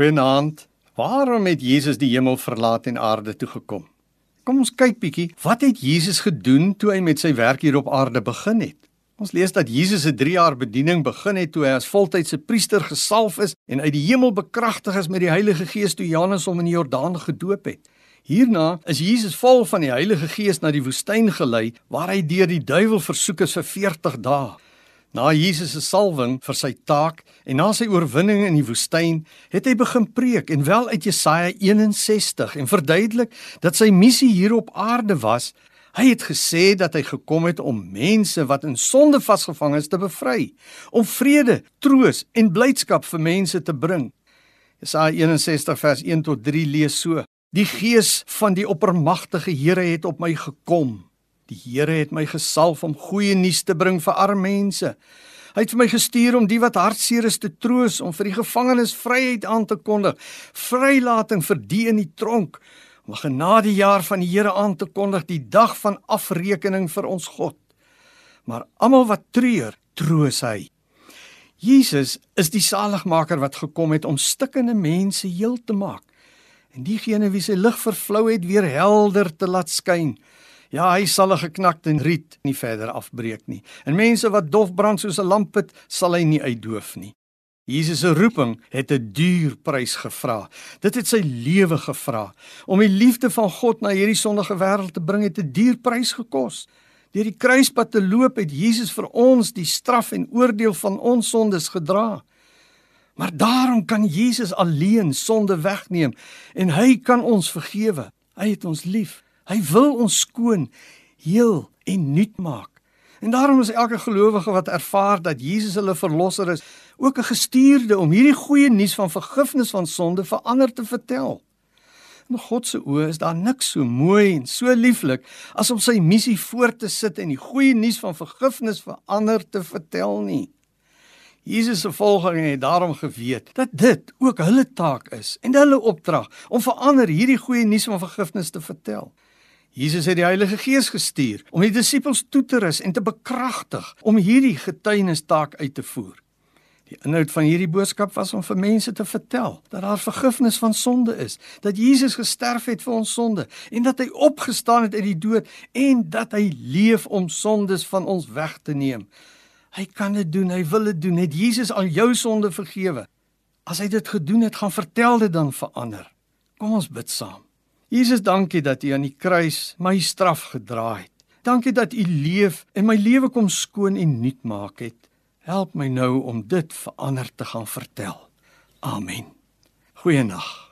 Goeienaand. Waarom het Jesus die hemel verlaat en aarde toe gekom? Kom ons kyk bietjie, wat het Jesus gedoen toe hy met sy werk hier op aarde begin het? Ons lees dat Jesus se 3 jaar bediening begin het toe hy as voltydse priester gesalf is en uit die hemel bekragtig is met die Heilige Gees toe Johannes hom in die Jordaan gedoop het. Hierna is Jesus vol van die Heilige Gees na die woestyn gelei waar hy deur die duiwel versoek is vir 40 dae. Na Jesus se salwing vir sy taak en na sy oorwinning in die woestyn, het hy begin preek en wel uit Jesaja 61 en verduidelik dat sy missie hier op aarde was. Hy het gesê dat hy gekom het om mense wat in sonde vasgevang is te bevry, om vrede, troos en blydskap vir mense te bring. Jesaja 61 vers 1 tot 3 lees so: Die gees van die oppermagtige Here het op my gekom Die Here het my gesalf om goeie nuus te bring vir arme mense. Hy het my gestuur om die wat hartseer is te troos, om vir die gevangenes vryheid aan te kondig, vrylating vir die in die tronk, om 'n genadejaar van die Here aan te kondig, die dag van afrekening vir ons God. Maar almal wat treur, troos hy. Jesus is die saligmaker wat gekom het om stikkende mense heel te maak en diegene wie sy lig vervlou het weer helder te laat skyn. Ja, hy sal 'n geknakte riet nie verder afbreek nie. En mense wat dof brand soos 'n lampet, sal hy nie uitdoof nie. Jesus se roeping het 'n duur prys gevra. Dit het sy lewe gevra. Om die liefde van God na hierdie sondige wêreld te bring het 'n duur prys gekos. Deur die kruispad te loop het Jesus vir ons die straf en oordeel van ons sondes gedra. Maar daarom kan Jesus alleen sonde wegneem en hy kan ons vergewe. Hy het ons lief. Hy wil ons skoon, heel en nuut maak. En daarom is elke gelowige wat ervaar dat Jesus hulle verlosser is, ook 'n gestuurde om hierdie goeie nuus van vergifnis van sonde vir ander te vertel. In God se oë is daar niks so mooi en so lieflik as om sy missie voort te sit en die goeie nuus van vergifnis vir ander te vertel nie. Jesus se volgelinge het daarom geweet dat dit ook hulle taak is en hulle opdrag om vir ander hierdie goeie nuus van vergifnis te vertel. Jesus het die Heilige Gees gestuur om die disippels toe te rus en te bekragtig om hierdie getuienistaak uit te voer. Die inhoud van hierdie boodskap was om vir mense te vertel dat daar vergifnis van sonde is, dat Jesus gesterf het vir ons sonde en dat hy opgestaan het uit die dood en dat hy leef om sondes van ons weg te neem. Hy kan dit doen, hy wil dit doen. Het Jesus al jou sonde vergewe? As hy dit gedoen het, gaan vertel dit dan vir ander. Kom ons bid saam. Jesus, dankie dat U aan die kruis my straf gedra het. Dankie dat U leef en my lewe kom skoon en nuut maak het. Help my nou om dit vir ander te gaan vertel. Amen. Goeienaand.